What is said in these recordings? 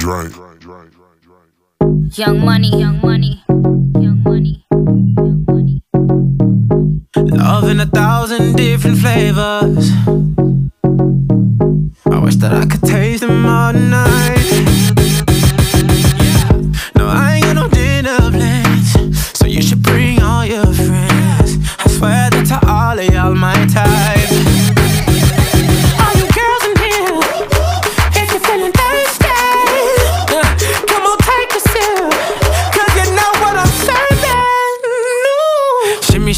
Drake. Young money, young money, young money, young money. Love in a thousand different flavors. I wish that I could taste them all night.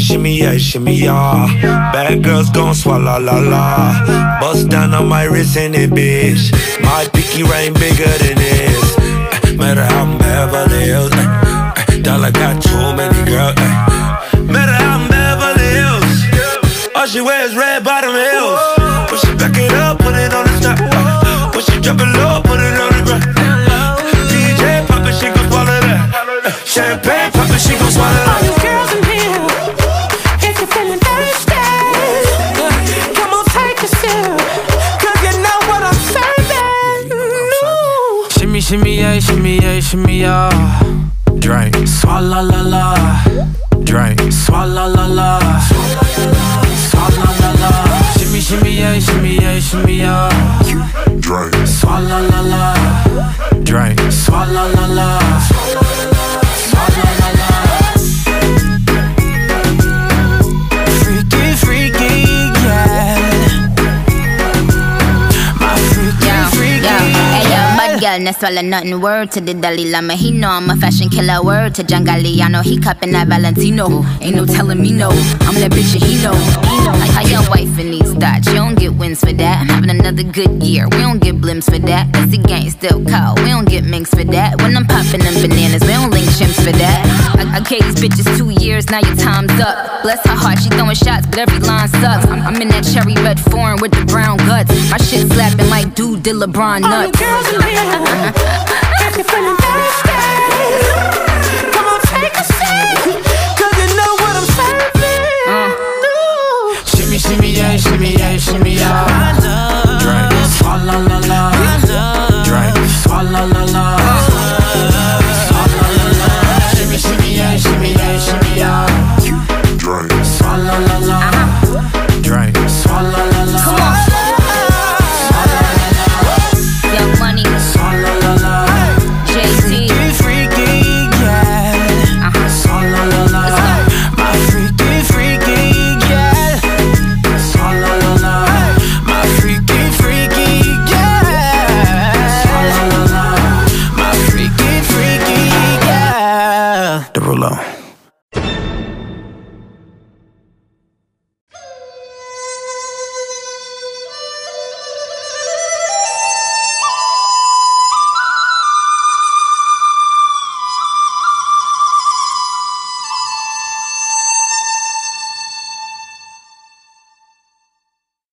Shimmy, yeah, shimmy, yeah. Bad girls gon' swallow la la. Bust down on my wrist and it, bitch. My pinky ring bigger than this. Eh, Matter how I'm Beverly Hills. eh, eh. Dollar got too many girls. Eh. Matter how I'm Beverly Hills. All she wears red bottom heels. When she back it up, put it on the top. When she drop it low, put it on the ground. Eh, DJ pop it, she gon' swallow that. Champagne pop it, she gon' swallow that. Shimmy, yeah, shimmy, yeah, shimmy, yeah. Drink, swalla la la. Drink, swalla la la. Swalla la la. Shimmy, shimmy, yeah, shimmy, yeah, shimmy, yeah. Drake. Swalla la la. Drink, swalla la la. Girl, no swallow nothing. Word to the Dalai Lama, he know I'm a fashion killer. Word to John Galliano, he cupping that Valentino. Ain't no telling me no, I'm that bitch and he know. Like how your wife in these thought. You don't get wins for that. I'm having another good year. We don't get blimps for that. Cause the gang still cold. We don't get minks for that. When I'm popping them bananas, we don't link chimps for that. I, I gave these bitches two years, now your time's up. Bless her heart, she throwing shots, but every line sucks. I'm, I'm in that cherry red foreign with the brown guts. My shit slapping like dude did LeBron nuts. All nuts. girls in here, you're feeling thirsty, shimmy, shimmy, uh, y'all. Drink. Swallow, la, la.